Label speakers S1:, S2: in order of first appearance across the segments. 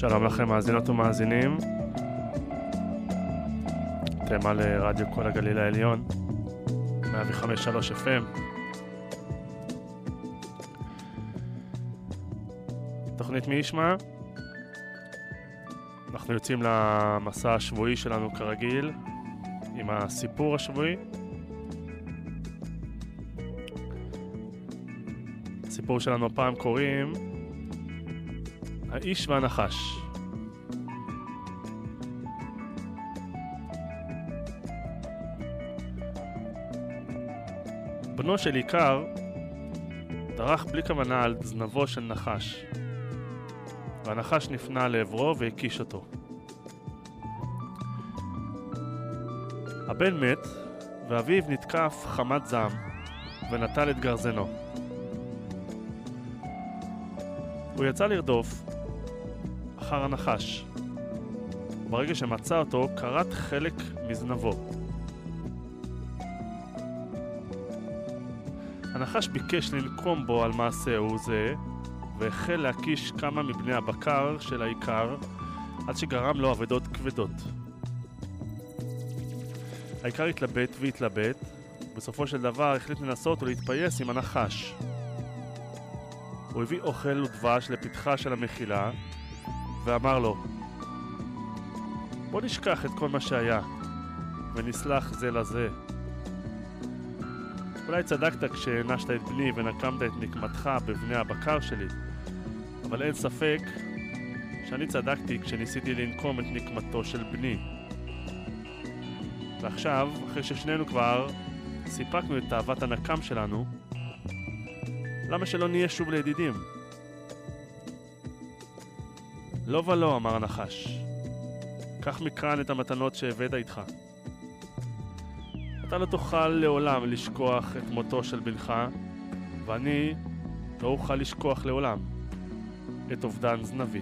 S1: שלום לכם מאזינות ומאזינים. אתם על אה, רדיו כל הגליל העליון, 105.3 FM. תוכנית מי ישמע? אנחנו יוצאים למסע השבועי שלנו כרגיל, עם הסיפור השבועי. הסיפור שלנו הפעם קוראים האיש והנחש. בנו של עיקר דרך בלי כוונה על זנבו של נחש, והנחש נפנה לעברו והקיש אותו. הבן מת, ואביו נתקף חמת זעם, ונטל את גרזנו. הוא יצא לרדוף אחר הנחש. ברגע שמצא אותו, כרת חלק מזנבו. הנחש ביקש לנקום בו על מעשהו זה, והחל להקיש כמה מבני הבקר של האיכר, עד שגרם לו אבדות כבדות. האיכר התלבט והתלבט, ובסופו של דבר החליט לנסות ולהתפייס עם הנחש. הוא הביא אוכל ודבש לפתחה של המחילה, ואמר לו, בוא נשכח את כל מה שהיה, ונסלח זה לזה. אולי צדקת כשהענשת את בני ונקמת את נקמתך בבני הבקר שלי, אבל אין ספק שאני צדקתי כשניסיתי לנקום את נקמתו של בני. ועכשיו, אחרי ששנינו כבר סיפקנו את תאוות הנקם שלנו, למה שלא נהיה שוב לידידים? לא ולא, אמר הנחש. קח מכאן את המתנות שהבאת איתך. אתה לא תוכל לעולם לשכוח את מותו של בנך, ואני לא אוכל לשכוח לעולם את אובדן זנבי.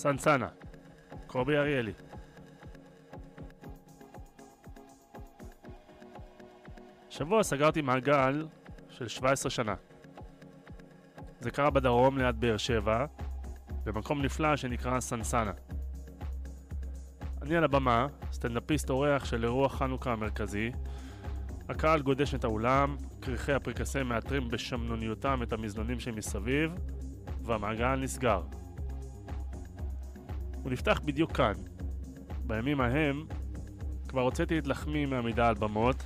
S1: סנסנה, קובי אריאלי. השבוע סגרתי מעגל של 17 שנה. זה קרה בדרום ליד באר שבע, במקום נפלא שנקרא סנסנה. אני על הבמה, סטנדאפיסט אורח של אירוע חנוכה המרכזי. הקהל גודש את האולם, כריכי הפרקסה מאתרים בשמנוניותם את המזנונים שמסביב, והמעגל נסגר. הוא נפתח בדיוק כאן. בימים ההם כבר הוצאתי את לחמי מעמידה על במות,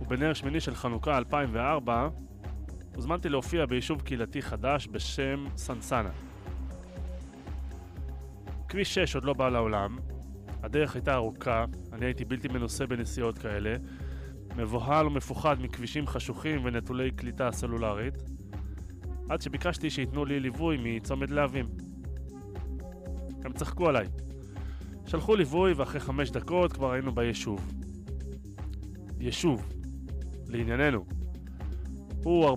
S1: ובנר שמיני של חנוכה 2004 הוזמנתי להופיע ביישוב קהילתי חדש בשם סנסנה. כביש 6 עוד לא בא לעולם, הדרך הייתה ארוכה, אני הייתי בלתי מנוסה בנסיעות כאלה, מבוהל ומפוחד מכבישים חשוכים ונטולי קליטה סלולרית, עד שביקשתי שייתנו לי ליווי מצומת להבים. הם צחקו עליי. שלחו ליווי ואחרי חמש דקות כבר היינו ביישוב. יישוב, לענייננו. הוא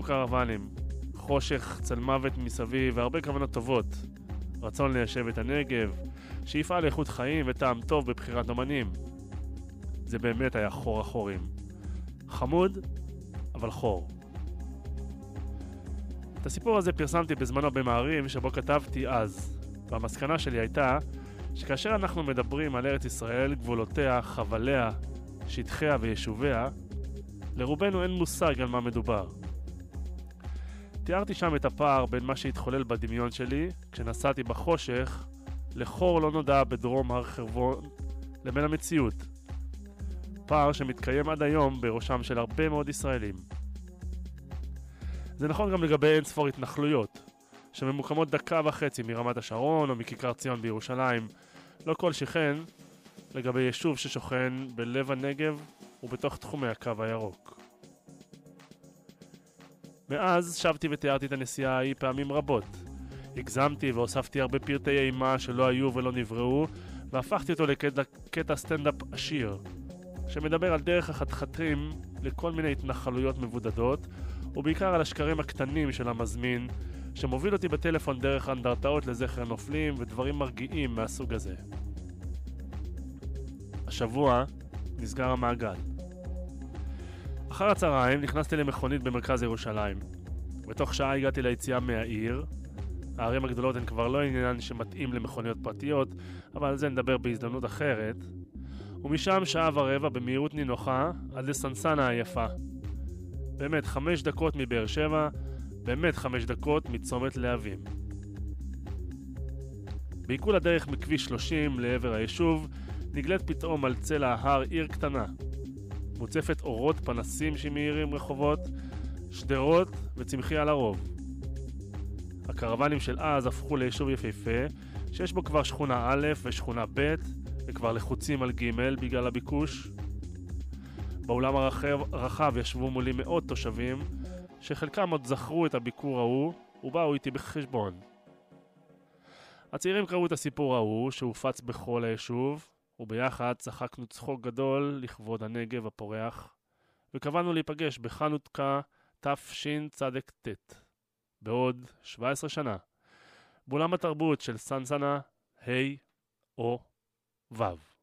S1: 40-30 קרוונים, חושך, צל מוות מסביב והרבה כוונות טובות. רצון ליישב את הנגב, שאיפה לאיכות חיים וטעם טוב בבחירת אמנים. זה באמת היה חור החורים. חמוד, אבל חור. את הסיפור הזה פרסמתי בזמנו במעריב, שבו כתבתי אז, והמסקנה שלי הייתה שכאשר אנחנו מדברים על ארץ ישראל, גבולותיה, חבליה, שטחיה ויישוביה, לרובנו אין מושג על מה מדובר. תיארתי שם את הפער בין מה שהתחולל בדמיון שלי, כשנסעתי בחושך, לחור לא נודע בדרום הר חרבון, לבין המציאות. פער שמתקיים עד היום בראשם של הרבה מאוד ישראלים. זה נכון גם לגבי אין ספור התנחלויות, שממוקמות דקה וחצי מרמת השרון או מכיכר ציון בירושלים, לא כל שכן לגבי יישוב ששוכן בלב הנגב ובתוך תחומי הקו הירוק. מאז שבתי ותיארתי את הנסיעה ההיא פעמים רבות. הגזמתי והוספתי הרבה פרטי אימה שלא היו ולא נבראו, והפכתי אותו לקטע סטנדאפ עשיר, שמדבר על דרך החתחתים לכל מיני התנחלויות מבודדות, ובעיקר על השקרים הקטנים של המזמין, שמוביל אותי בטלפון דרך אנדרטאות לזכר נופלים ודברים מרגיעים מהסוג הזה. השבוע נסגר המעגל. אחר הצהריים נכנסתי למכונית במרכז ירושלים. בתוך שעה הגעתי ליציאה מהעיר. הערים הגדולות הן כבר לא עניין שמתאים למכוניות פרטיות, אבל על זה נדבר בהזדמנות אחרת. ומשם שעה ורבע במהירות נינוחה עד לסנסנה היפה. באמת, חמש דקות מבאר שבע, באמת חמש דקות מצומת להבים. בעיכול הדרך מכביש 30 לעבר היישוב, נגלית פתאום על צלע ההר עיר קטנה, מוצפת אורות פנסים שמאירים רחובות, שדרות וצמחייה לרוב. הקרוונים של אז הפכו ליישוב יפהפה, שיש בו כבר שכונה א' ושכונה ב', וכבר לחוצים על ג' בגלל הביקוש. באולם הרחב, הרחב ישבו מולי מאות תושבים, שחלקם עוד זכרו את הביקור ההוא, ובאו איתי בחשבון. הצעירים קראו את הסיפור ההוא, שהופץ בכל היישוב, וביחד צחקנו צחוק גדול לכבוד הנגב הפורח, וקבענו להיפגש בחנוכה תשצ"ט, בעוד 17 שנה, באולם התרבות של סנסנה ה' או ו'.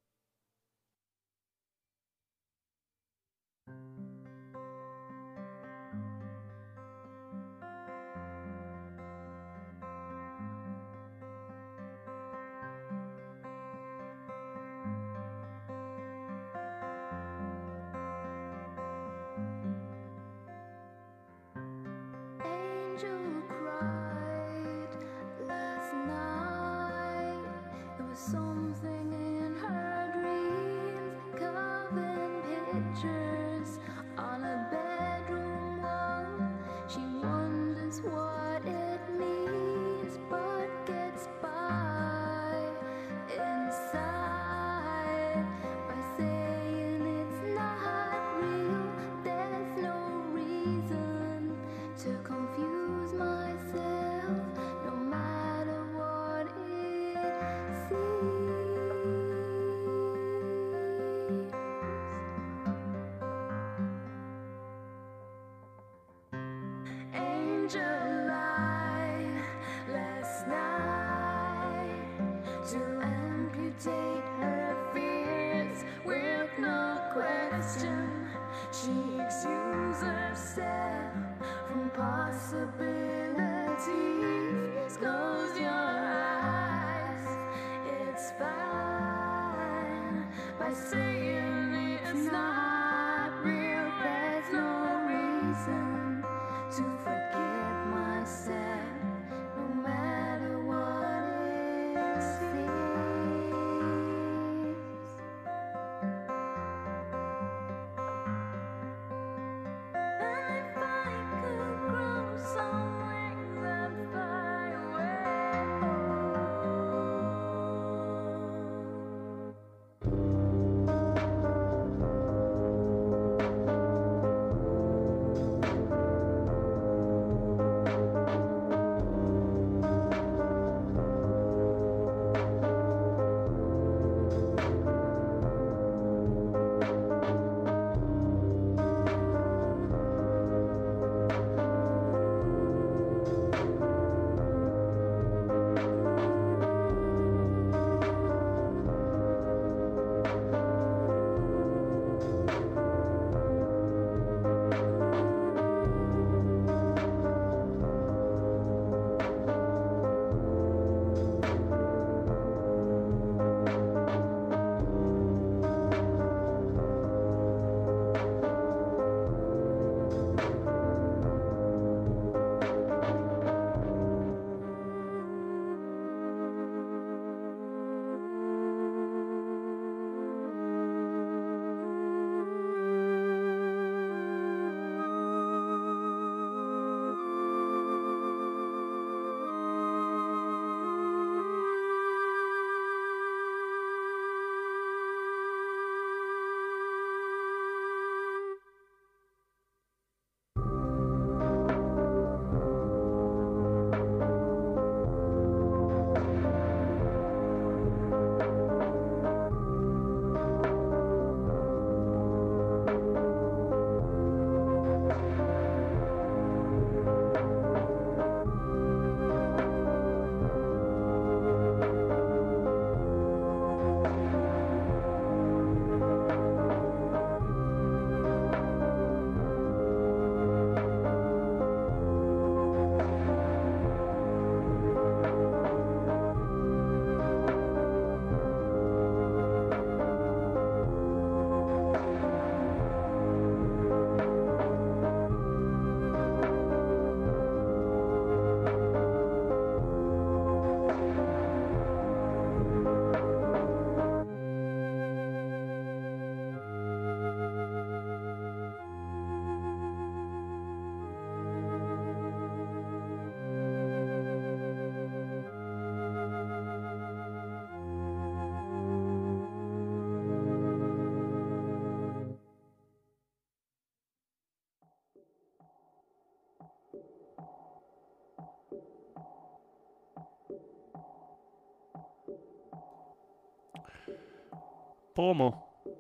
S1: פרומו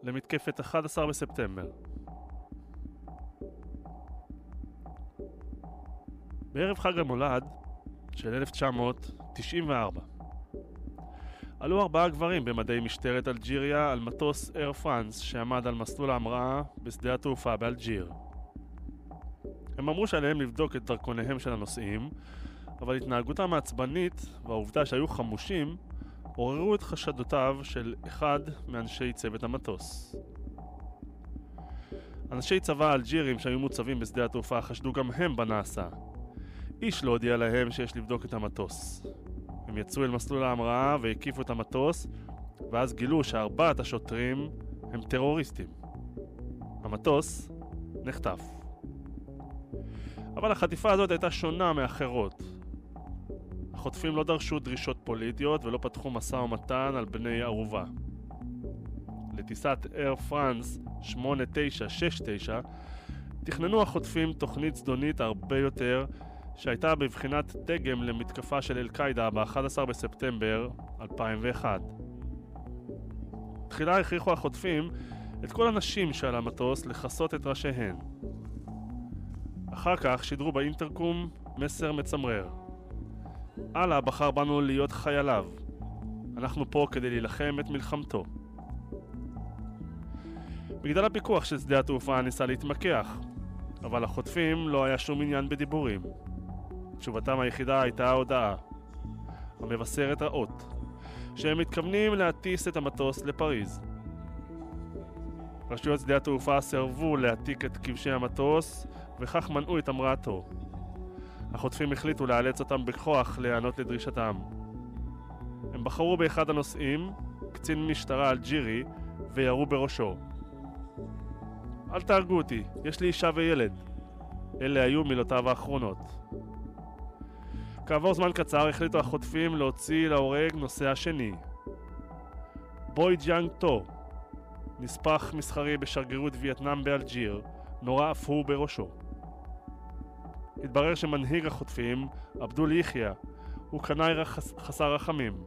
S1: למתקפת 11 בספטמבר. בערב חג המולד של 1994 עלו ארבעה גברים במדי משטרת אלג'יריה על מטוס אייר פרנס שעמד על מסלול ההמראה בשדה התעופה באלג'יר. הם אמרו שעליהם לבדוק את דרכוניהם של הנוסעים, אבל התנהגותם העצבנית והעובדה שהיו חמושים עוררו את חשדותיו של אחד מאנשי צוות המטוס. אנשי צבא אלג'ירים שהיו מוצבים בשדה התעופה חשדו גם הם בנאסא. איש לא הודיע להם שיש לבדוק את המטוס. הם יצאו אל מסלול ההמראה והקיפו את המטוס, ואז גילו שארבעת השוטרים הם טרוריסטים. המטוס נחטף. אבל החטיפה הזאת הייתה שונה מאחרות. החוטפים לא דרשו דרישות פוליטיות ולא פתחו משא ומתן על בני ערובה. לטיסת אייר פרנס 8969 תכננו החוטפים תוכנית זדונית הרבה יותר שהייתה בבחינת דגם למתקפה של אל-קאעידה ב-11 בספטמבר 2001. תחילה הכריחו החוטפים את כל הנשים שעל המטוס לכסות את ראשיהן. אחר כך שידרו באינטרקום מסר מצמרר. אללה בחר בנו להיות חייליו. אנחנו פה כדי להילחם את מלחמתו. מגדל הפיקוח של שדה התעופה ניסה להתמקח, אבל לחוטפים לא היה שום עניין בדיבורים. תשובתם היחידה הייתה ההודעה, המבשרת האות, שהם מתכוונים להטיס את המטוס לפריז. רשויות שדה התעופה סירבו להעתיק את כבשי המטוס, וכך מנעו את המראתו. החוטפים החליטו לאלץ אותם בכוח להיענות לדרישתם. הם בחרו באחד הנוסעים, קצין משטרה אלג'ירי, וירו בראשו. אל תהרגו אותי, יש לי אישה וילד. אלה היו מילותיו האחרונות. כעבור זמן קצר החליטו החוטפים להוציא להורג נוסע שני. בוי ג'אנג טו, נספח מסחרי בשגרירות וייטנאם באלג'יר, נורה אף הוא בראשו. התברר שמנהיג החוטפים, עבדול יחיא, הוא קנאי חסר רחמים.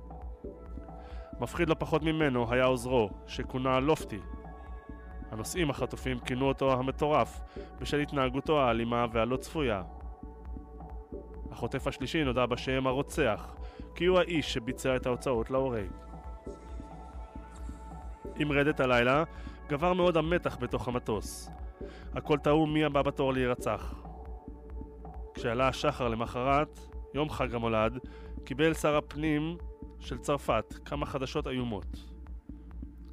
S1: מפחיד לא פחות ממנו היה עוזרו, שכונה לופטי. הנוסעים החטופים כינו אותו המטורף, בשל התנהגותו האלימה והלא צפויה. החוטף השלישי נודע בשם הרוצח, כי הוא האיש שביצע את ההוצאות להורג. עם רדת הלילה, גבר מאוד המתח בתוך המטוס. הכל טעו מי הבא בתור להירצח. כשעלה השחר למחרת, יום חג המולד, קיבל שר הפנים של צרפת כמה חדשות איומות.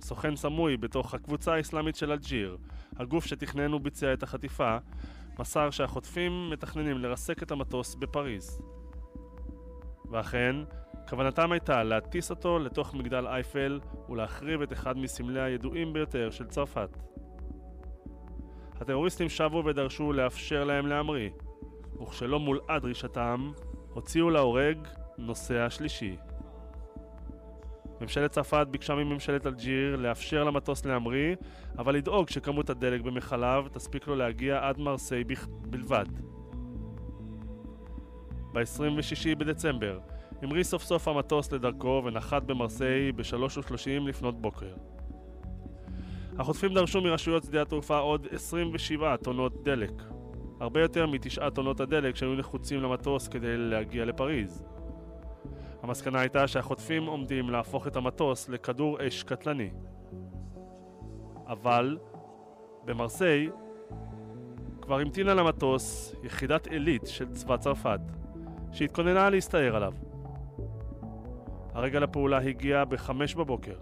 S1: סוכן סמוי בתוך הקבוצה האסלאמית של אלג'יר, הגוף שתכנן וביצע את החטיפה, מסר שהחוטפים מתכננים לרסק את המטוס בפריז. ואכן, כוונתם הייתה להטיס אותו לתוך מגדל אייפל ולהחריב את אחד מסמלי הידועים ביותר של צרפת. הטרוריסטים שבו ודרשו לאפשר להם להמריא, וכשלא מולאה דרישתם, הוציאו להורג נוסע שלישי. ממשלת צרפת ביקשה מממשלת אלג'יר לאפשר למטוס להמריא, אבל לדאוג שכמות הדלק במכליו תספיק לו להגיע עד מרסיי בלבד. ב-26 בדצמבר המריא סוף סוף המטוס לדרכו ונחת במרסיי ב-3.30 לפנות בוקר. החוטפים דרשו מרשויות שדה התעופה עוד 27 טונות דלק, הרבה יותר מתשעה טונות הדלק שהיו נחוצים למטוס כדי להגיע לפריז. המסקנה הייתה שהחוטפים עומדים להפוך את המטוס לכדור אש קטלני. אבל במרסיי כבר המתינה למטוס יחידת עילית של צבא צרפת, שהתכוננה להסתער עליו. הרגע לפעולה הגיע בחמש בבוקר,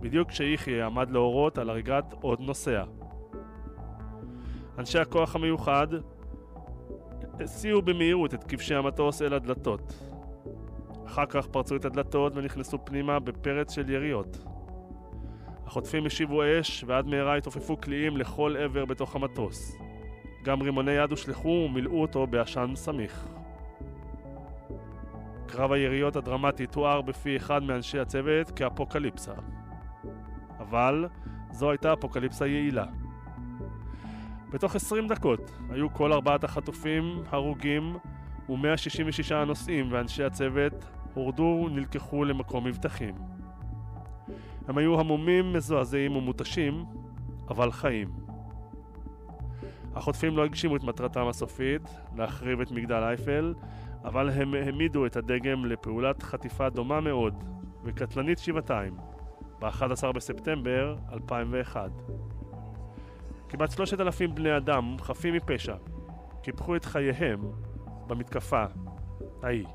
S1: בדיוק כשיחיא עמד להורות על הריגת עוד נוסע. אנשי הכוח המיוחד הסיעו במהירות את כבשי המטוס אל הדלתות. אחר כך פרצו את הדלתות ונכנסו פנימה בפרץ של יריות. החוטפים השיבו אש ועד מהרה התעופפו קליעים לכל עבר בתוך המטוס. גם רימוני יד הושלכו ומילאו אותו בעשן סמיך. קרב היריות הדרמטי תואר בפי אחד מאנשי הצוות כאפוקליפסה. אבל זו הייתה אפוקליפסה יעילה. בתוך 20 דקות היו כל ארבעת החטופים הרוגים ו-166 הנוסעים ואנשי הצוות הורדו ונלקחו למקום מבטחים. הם היו המומים, מזועזעים ומותשים, אבל חיים. החוטפים לא הגשימו את מטרתם הסופית, להחריב את מגדל אייפל, אבל הם העמידו את הדגם לפעולת חטיפה דומה מאוד וקטלנית שבעתיים, ב-11 בספטמבר 2001. כמעט שלושת אלפים בני אדם חפים מפשע קיפחו את חייהם במתקפה ההיא.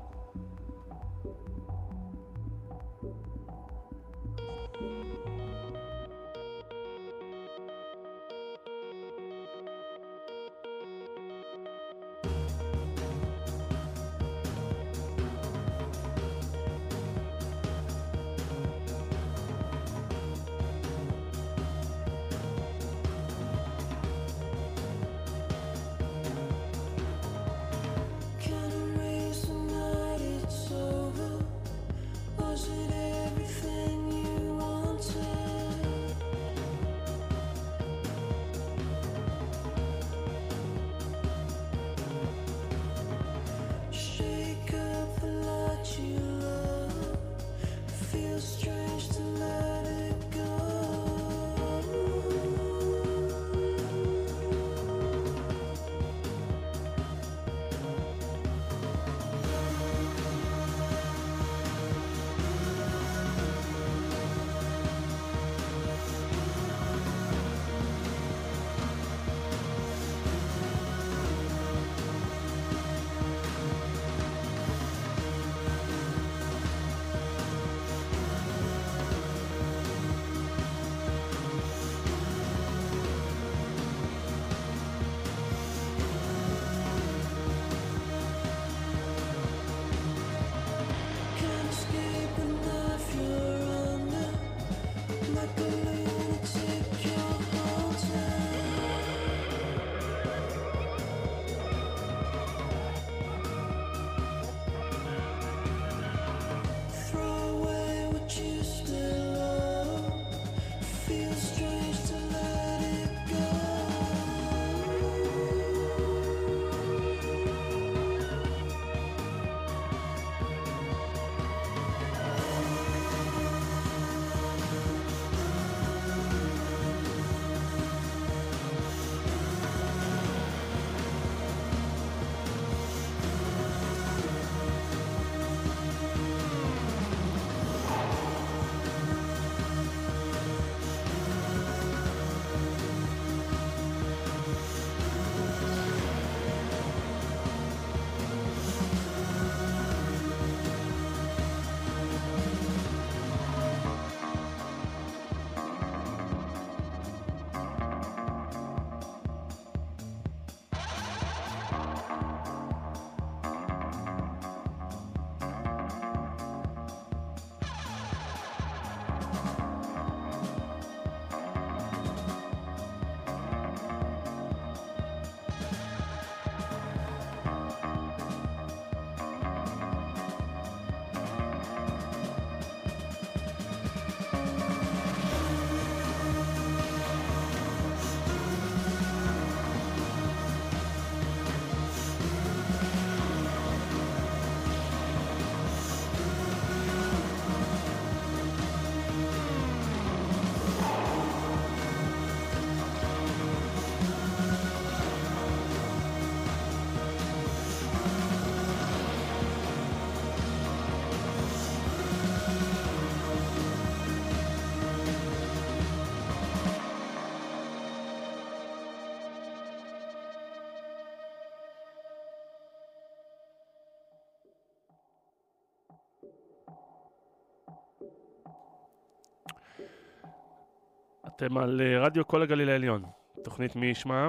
S1: אתם על אה, רדיו כל הגליל העליון, תוכנית מי ישמע.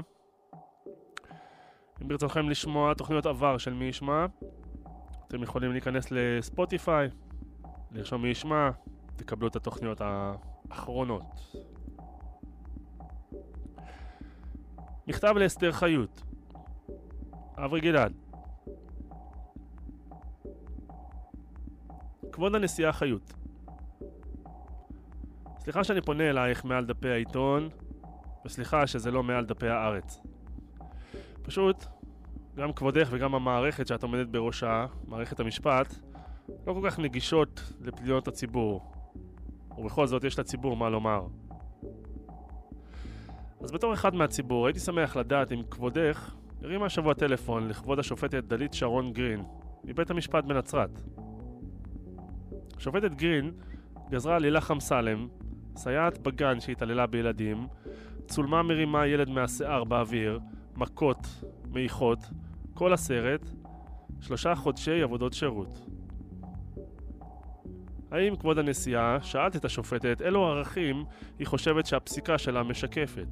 S1: אם ברצונכם לשמוע תוכניות עבר של מי ישמע, אתם יכולים להיכנס לספוטיפיי, לרשום מי ישמע, תקבלו את התוכניות האחרונות. מכתב לאסתר חיות אברי גלעד כבוד הנשיאה חיות סליחה שאני פונה אלייך מעל דפי העיתון וסליחה שזה לא מעל דפי הארץ פשוט גם כבודך וגם המערכת שאת עומדת בראשה, מערכת המשפט, לא כל כך נגישות לפניות הציבור. ובכל זאת יש לציבור מה לומר. אז בתור אחד מהציבור, הייתי שמח לדעת אם כבודך הרימה השבוע טלפון לכבוד השופטת דלית שרון גרין, מבית המשפט בנצרת. השופטת גרין גזרה על לילך אמסלם, סייעת בגן שהתעללה בילדים, צולמה מרימה ילד מהשיער באוויר, מכות, מעיכות, כל הסרט, שלושה חודשי עבודות שירות. האם כבוד הנשיאה, שאלת את השופטת אילו ערכים היא חושבת שהפסיקה שלה משקפת?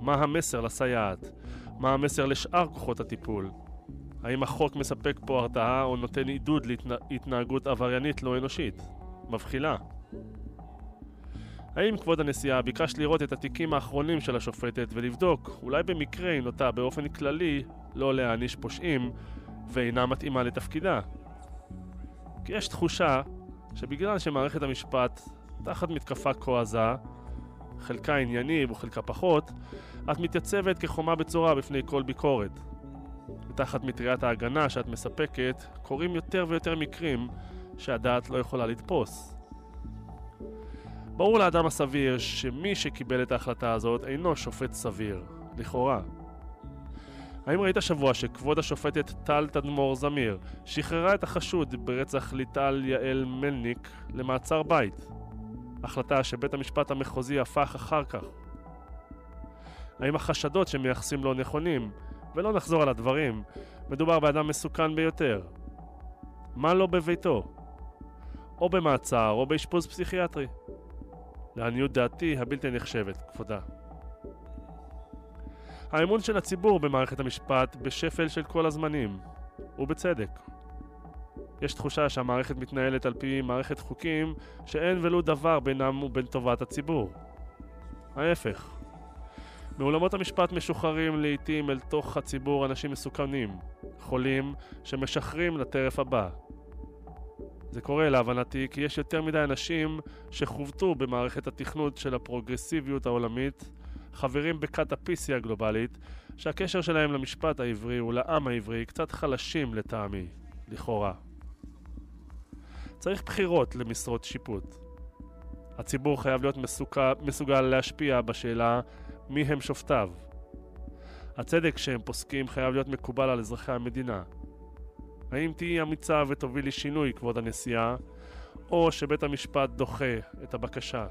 S1: מה המסר לסייעת? מה המסר לשאר כוחות הטיפול? האם החוק מספק פה הרתעה או נותן עידוד להתנהגות עבריינית לא אנושית? מבחילה. האם כבוד הנשיאה ביקש לראות את התיקים האחרונים של השופטת ולבדוק, אולי במקרה היא נוטה באופן כללי לא להעניש פושעים ואינה מתאימה לתפקידה? כי יש תחושה שבגלל שמערכת המשפט תחת מתקפה כה עזה, חלקה ענייני וחלקה פחות, את מתייצבת כחומה בצורה בפני כל ביקורת. ותחת מטריית ההגנה שאת מספקת, קורים יותר ויותר מקרים שהדעת לא יכולה לתפוס. ברור לאדם הסביר שמי שקיבל את ההחלטה הזאת אינו שופט סביר, לכאורה. האם ראית השבוע שכבוד השופטת טל תדמור זמיר שחררה את החשוד ברצח ליטל יעל מלניק למעצר בית? החלטה שבית המשפט המחוזי הפך אחר כך. האם החשדות שמייחסים לו נכונים? ולא נחזור על הדברים, מדובר באדם מסוכן ביותר. מה לא בביתו? או במעצר או באשפוז פסיכיאטרי. לעניות דעתי הבלתי נחשבת, כבודה. האמון של הציבור במערכת המשפט בשפל של כל הזמנים, ובצדק. יש תחושה שהמערכת מתנהלת על פי מערכת חוקים שאין ולו דבר בינם ובין טובת הציבור. ההפך. מאולמות המשפט משוחררים לעיתים אל תוך הציבור אנשים מסוכנים, חולים, שמשחרים לטרף הבא. זה קורה להבנתי כי יש יותר מדי אנשים שחובטו במערכת התכנות של הפרוגרסיביות העולמית, חברים בכת ה-PC הגלובלית, שהקשר שלהם למשפט העברי ולעם העברי קצת חלשים לטעמי, לכאורה. צריך בחירות למשרות שיפוט. הציבור חייב להיות מסוגל, מסוגל להשפיע בשאלה מי הם שופטיו. הצדק שהם פוסקים חייב להיות מקובל על אזרחי המדינה. האם תהיי אמיצה ותובילי שינוי, כבוד הנשיאה, או שבית המשפט דוחה את הבקשה?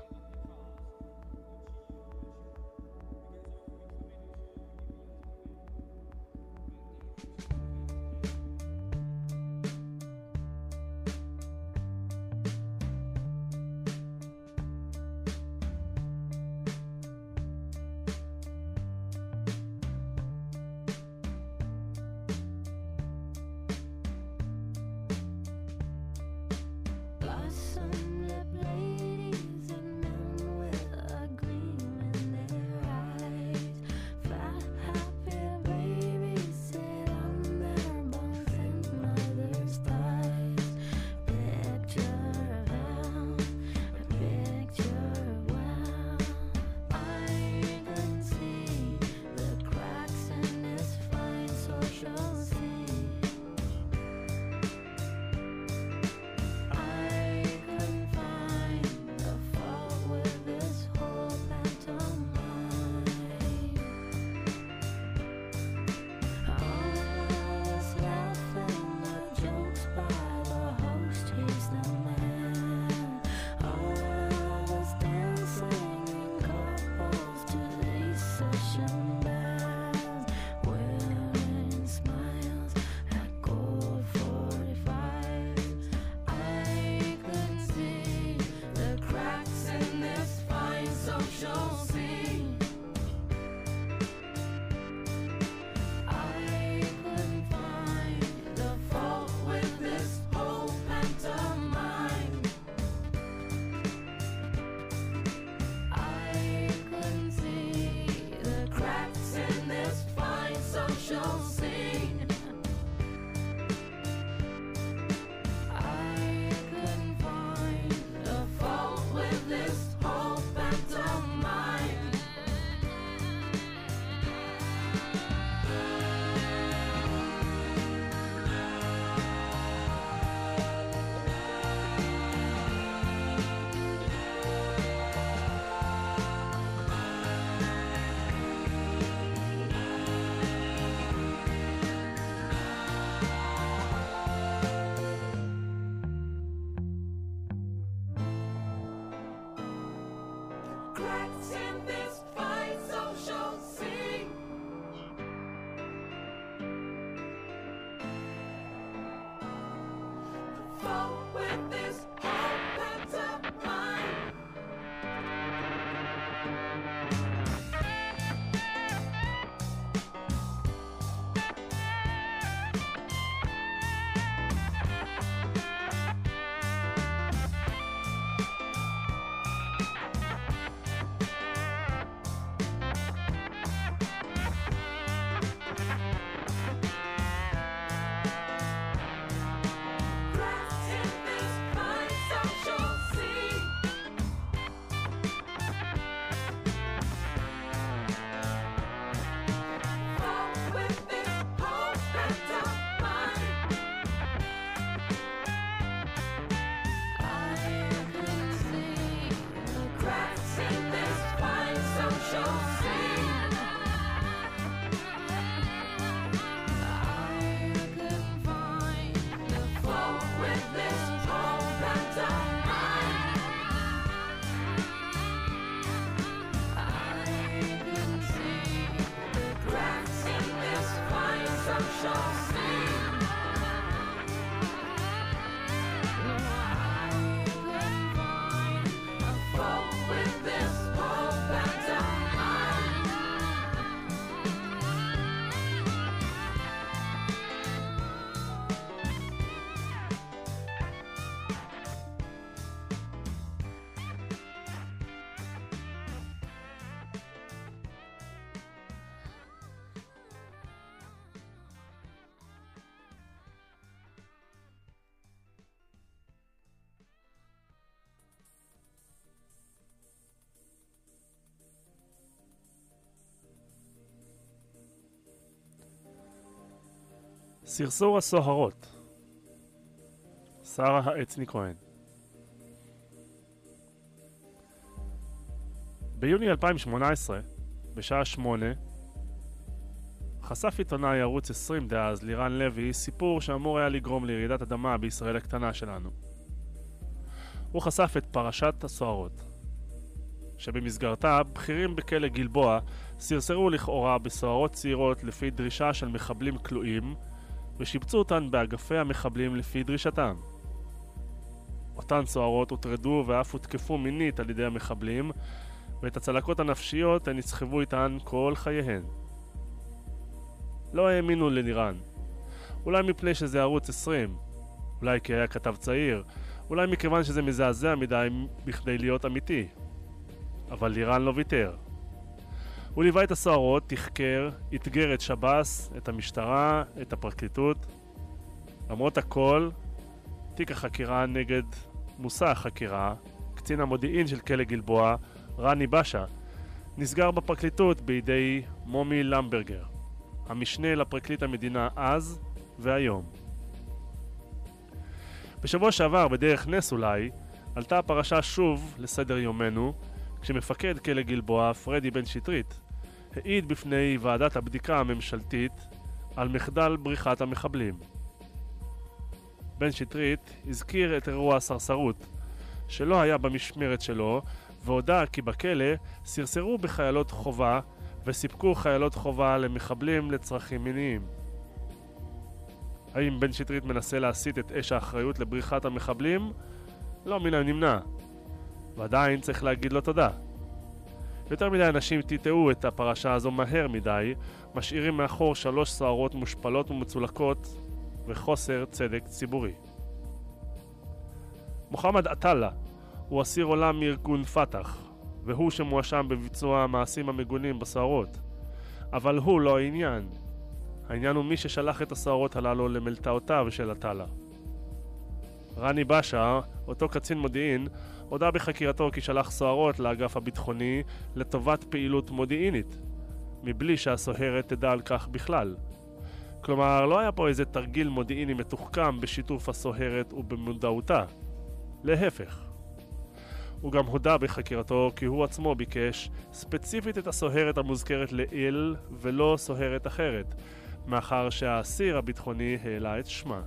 S1: סרסור הסוהרות שרה העצני כהן ביוני 2018, בשעה שמונה, חשף עיתונאי ערוץ 20 דאז, לירן לוי, סיפור שאמור היה לגרום לירידת אדמה בישראל הקטנה שלנו. הוא חשף את פרשת הסוהרות, שבמסגרתה בכירים בכלא גלבוע סרסרו לכאורה בסוהרות צעירות לפי דרישה של מחבלים כלואים ושיבצו אותן באגפי המחבלים לפי דרישתם. אותן סוהרות הוטרדו ואף הותקפו מינית על ידי המחבלים, ואת הצלקות הנפשיות הן נסחבו איתן כל חייהן. לא האמינו לנירן. אולי מפני שזה ערוץ 20, אולי כי היה כתב צעיר, אולי מכיוון שזה מזעזע מדי בכדי להיות אמיתי. אבל לירן לא ויתר. הוא ליווה את הסוהרות, תחקר, אתגר את שב"ס, את המשטרה, את הפרקליטות. למרות הכל, תיק החקירה נגד מושא החקירה, קצין המודיעין של כלא גלבוע, רני בשה, נסגר בפרקליטות בידי מומי למברגר, המשנה לפרקליט המדינה אז והיום. בשבוע שעבר, בדרך נס אולי, עלתה הפרשה שוב לסדר יומנו, כשמפקד כלא גלבוע, פרדי בן שטרית, העיד בפני ועדת הבדיקה הממשלתית על מחדל בריחת המחבלים. בן שטרית הזכיר את אירוע הסרסרות, שלא היה במשמרת שלו, והודה כי בכלא סרסרו בחיילות חובה וסיפקו חיילות חובה למחבלים לצרכים מיניים. האם בן שטרית מנסה להסיט את אש האחריות לבריחת המחבלים? לא מן הנמנע. ועדיין צריך להגיד לו תודה. יותר מדי אנשים טיטאו את הפרשה הזו מהר מדי, משאירים מאחור שלוש סוהרות מושפלות ומצולקות וחוסר צדק ציבורי. מוחמד עטאללה הוא אסיר עולם מארגון פת"ח, והוא שמואשם בביצוע המעשים המגונים בסוהרות. אבל הוא לא העניין. העניין הוא מי ששלח את הסוהרות הללו למלתעותיו של עטאללה. רני בשה, אותו קצין מודיעין, הודה בחקירתו כי שלח סוהרות לאגף הביטחוני לטובת פעילות מודיעינית, מבלי שהסוהרת תדע על כך בכלל. כלומר, לא היה פה איזה תרגיל מודיעיני מתוחכם בשיתוף הסוהרת ובמודעותה. להפך. הוא גם הודה בחקירתו כי הוא עצמו ביקש ספציפית את הסוהרת המוזכרת לעיל ולא סוהרת אחרת, מאחר שהאסיר הביטחוני העלה את שמה.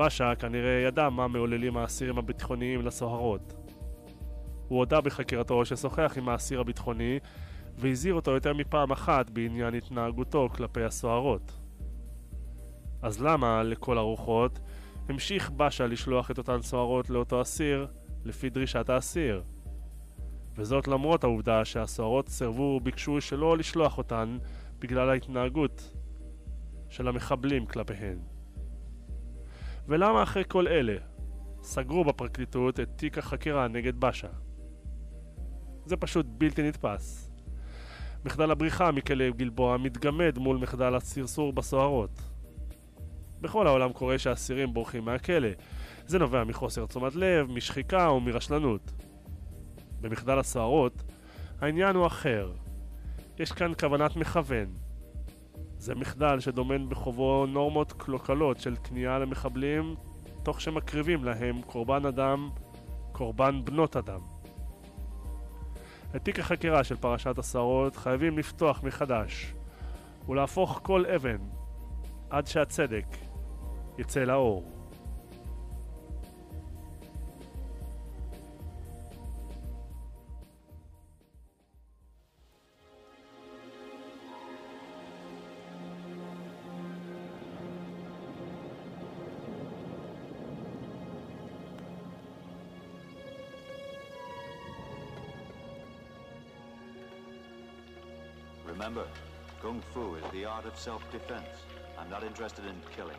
S1: בשה כנראה ידע מה מעוללים האסירים הביטחוניים לסוהרות. הוא הודה בחקירתו ששוחח עם האסיר הביטחוני והזהיר אותו יותר מפעם אחת בעניין התנהגותו כלפי הסוהרות. אז למה, לכל הרוחות, המשיך באשה לשלוח את אותן סוהרות לאותו אסיר לפי דרישת האסיר? וזאת למרות העובדה שהסוהרות סירבו וביקשו שלא לשלוח אותן בגלל ההתנהגות של המחבלים כלפיהן. ולמה אחרי כל אלה סגרו בפרקליטות את תיק החקירה נגד באשה? זה פשוט בלתי נתפס. מחדל הבריחה מכלא גלבוע מתגמד מול מחדל הסרסור בסוהרות. בכל העולם קורה שאסירים בורחים מהכלא. זה נובע מחוסר תשומת לב, משחיקה או מרשלנות. במחדל הסוהרות, העניין הוא אחר. יש כאן כוונת מכוון. זה מחדל שדומן בחובו נורמות קלוקלות של כניעה למחבלים, תוך שמקריבים להם קורבן אדם, קורבן בנות אדם. את תיק החקירה של פרשת הסוהרות חייבים לפתוח מחדש ולהפוך כל אבן עד שהצדק יצא לאור.
S2: Remember, Kung Fu is the art of self-defense. I'm not interested in killing.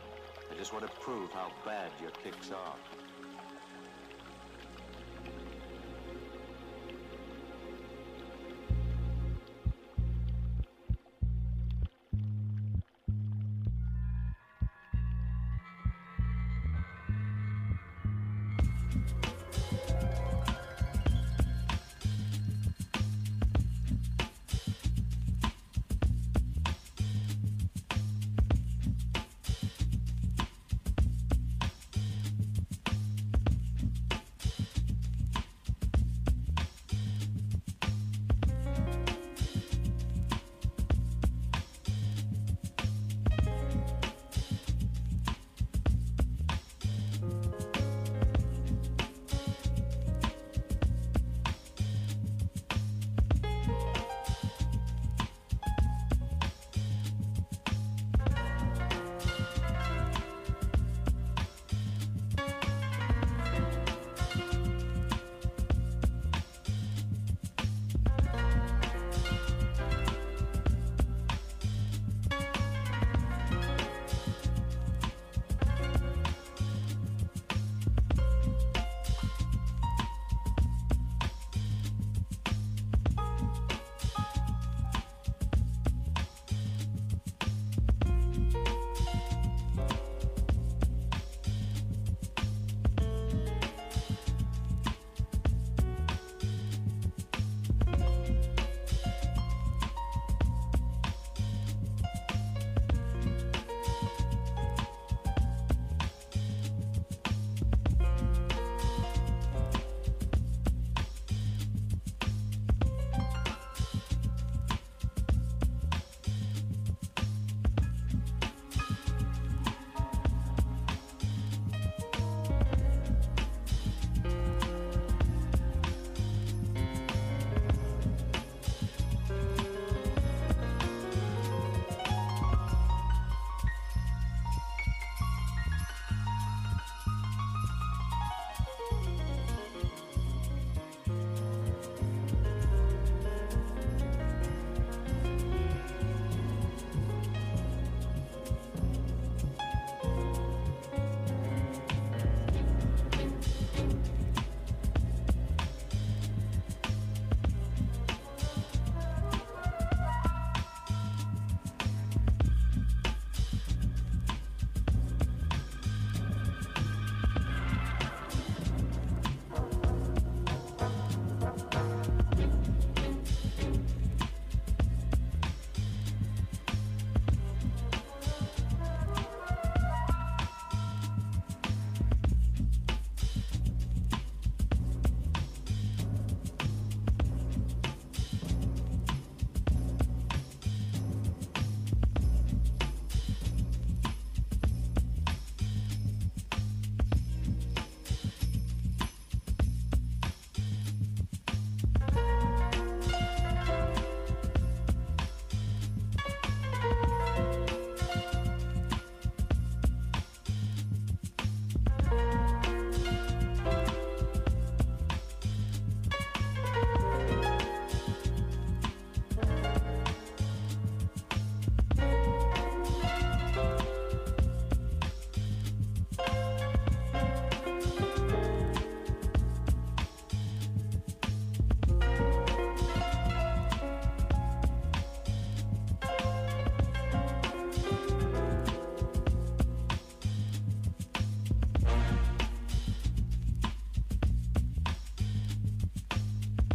S2: I just want to prove how bad your kicks are.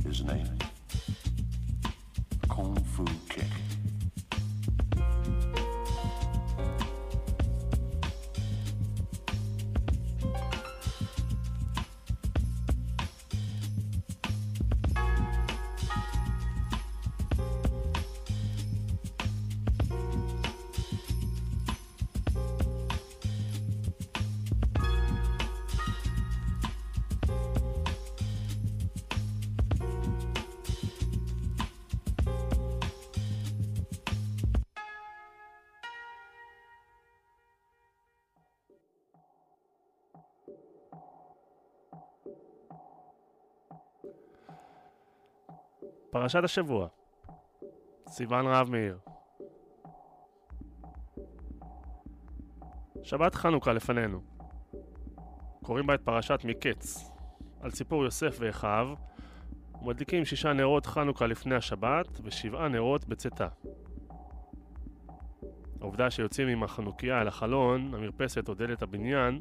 S3: His name? Kung Fu Kick.
S1: פרשת השבוע, סיוון רהב מאיר. שבת חנוכה לפנינו. קוראים בה את פרשת מקץ, על סיפור יוסף ואחיו, ומדליקים שישה נרות חנוכה לפני השבת ושבעה נרות בצאתה. העובדה שיוצאים עם החנוכיה אל החלון, המרפסת או דלת הבניין,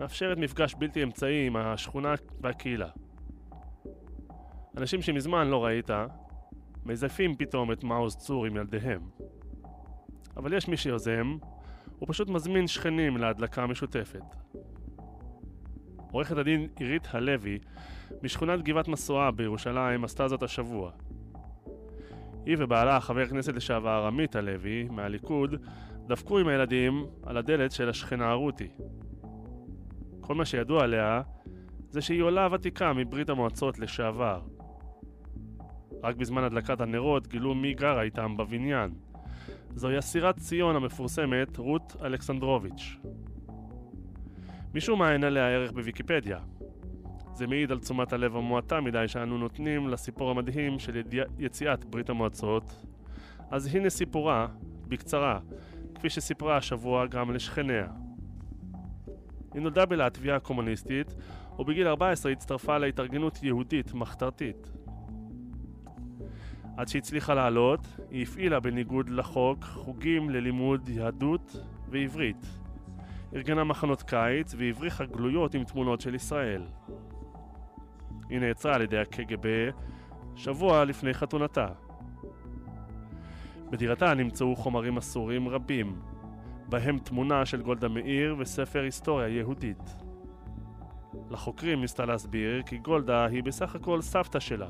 S1: מאפשרת מפגש בלתי אמצעי עם השכונה והקהילה. אנשים שמזמן לא ראית, מזייפים פתאום את מעוז צור עם ילדיהם. אבל יש מי שיוזם, הוא פשוט מזמין שכנים להדלקה המשותפת. עורכת הדין עירית הלוי משכונת גבעת משואה בירושלים עשתה זאת השבוע. היא ובעלה, חבר הכנסת לשעבר עמית הלוי, מהליכוד, דפקו עם הילדים על הדלת של השכנה רותי. כל מה שידוע עליה זה שהיא עולה ותיקה מברית המועצות לשעבר. רק בזמן הדלקת הנרות גילו מי גרה איתם בבניין. זוהי אסירת ציון המפורסמת רות אלכסנדרוביץ'. משום מה אין עליה ערך בוויקיפדיה. זה מעיד על תשומת הלב המועטה מדי שאנו נותנים לסיפור המדהים של. יציאת ברית המועצות. אז הנה סיפורה, בקצרה, כפי שסיפרה השבוע גם לשכניה. היא נולדה בלטביה הקומוניסטית, ובגיל 14 הצטרפה להתארגנות יהודית מחתרתית. עד שהצליחה לעלות, היא הפעילה בניגוד לחוק חוגים ללימוד יהדות ועברית. ארגנה מחנות קיץ והבריחה גלויות עם תמונות של ישראל. היא נעצרה על ידי הקג"ב שבוע לפני חתונתה. בדירתה נמצאו חומרים אסורים רבים, בהם תמונה של גולדה מאיר וספר היסטוריה יהודית. לחוקרים ניסתה להסביר כי גולדה היא בסך הכל סבתא שלה.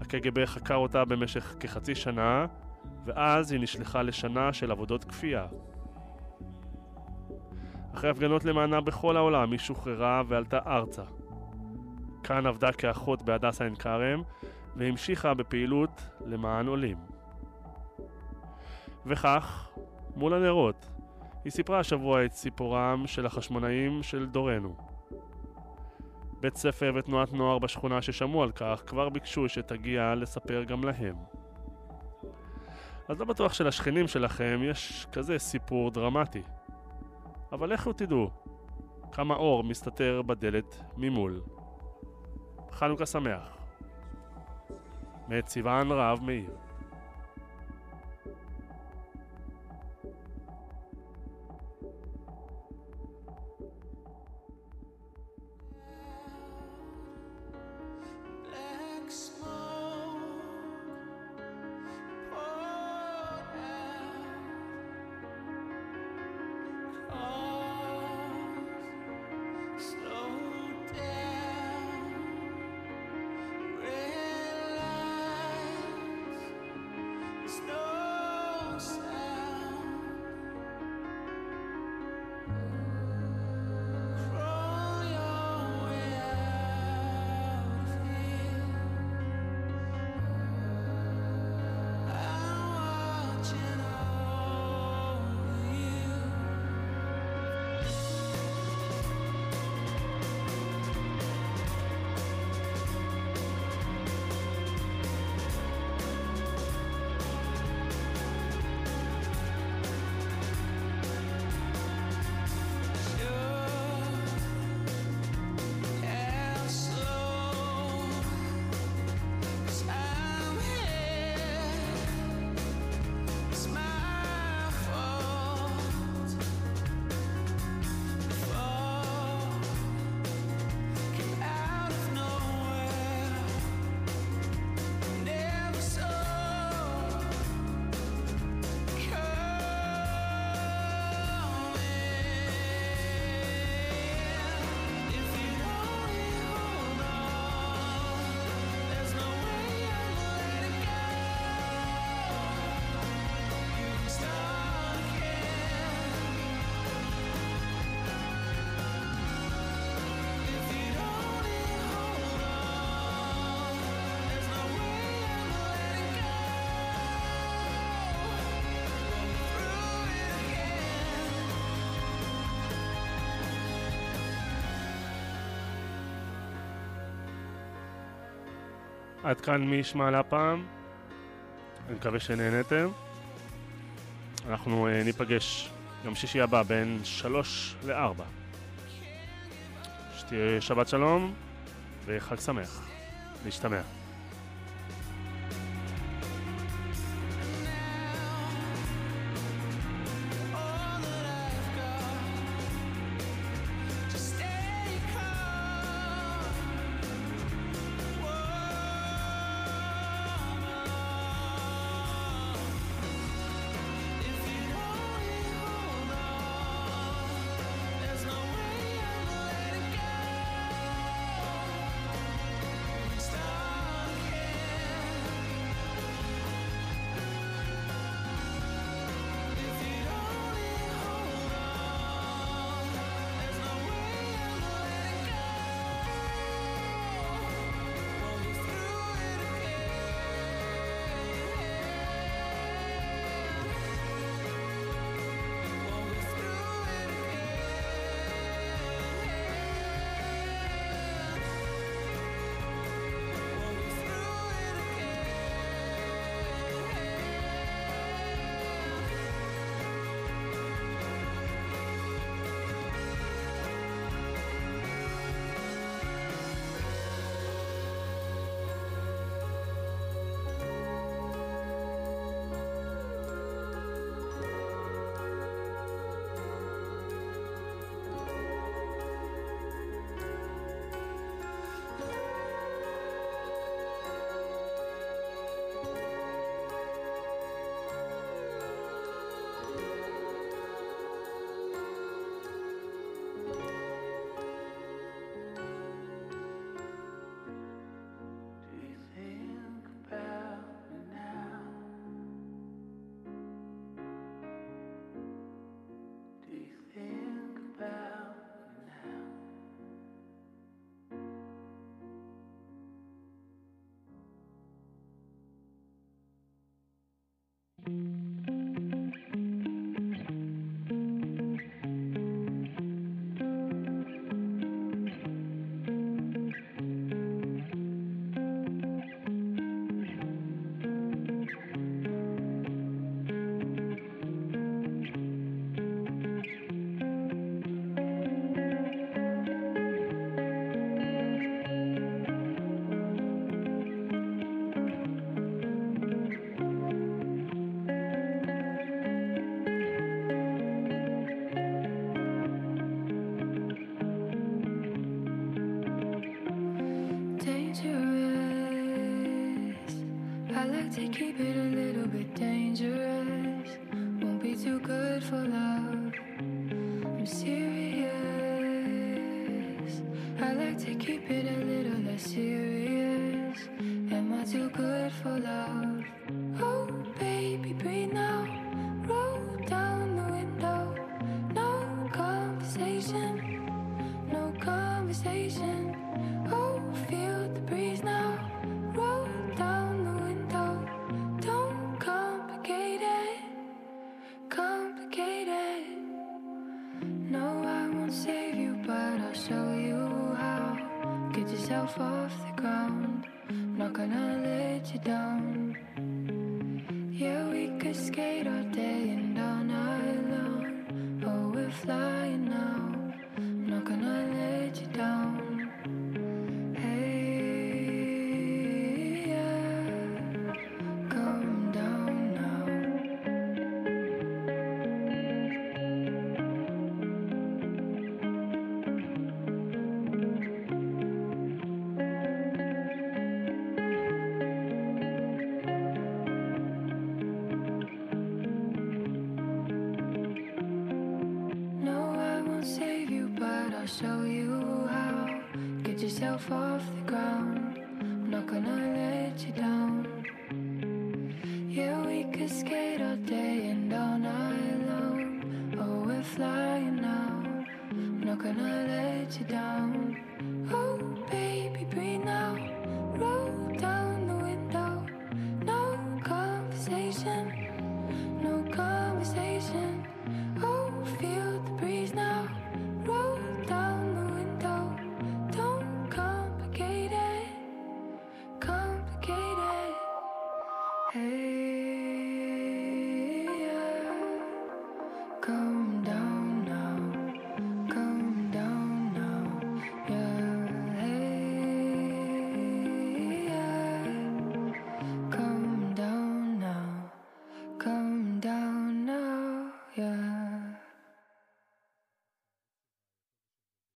S1: הקג"ב חקר אותה במשך כחצי שנה, ואז היא נשלחה לשנה של עבודות כפייה. אחרי הפגנות למענה בכל העולם היא שוחררה ועלתה ארצה. כאן עבדה כאחות בהדסה עין כרם, והמשיכה בפעילות למען עולים. וכך, מול הנרות, היא סיפרה השבוע את סיפורם של החשמונאים של דורנו. בית ספר ותנועת נוער בשכונה ששמעו על כך כבר ביקשו שתגיע לספר גם להם. אז לא בטוח שלשכנים שלכם יש כזה סיפור דרמטי. אבל לכו תדעו כמה אור מסתתר בדלת ממול. חנוכה שמח. מאת סיוון רהב מאיר
S4: עד כאן מי ישמע להפעם. אני מקווה שנהנתם. אנחנו uh, ניפגש יום שישי הבא בין 3 ל-4. שתהיה שבת שלום וחג שמח. להשתמע.
S5: off the ground. Not gonna let you down.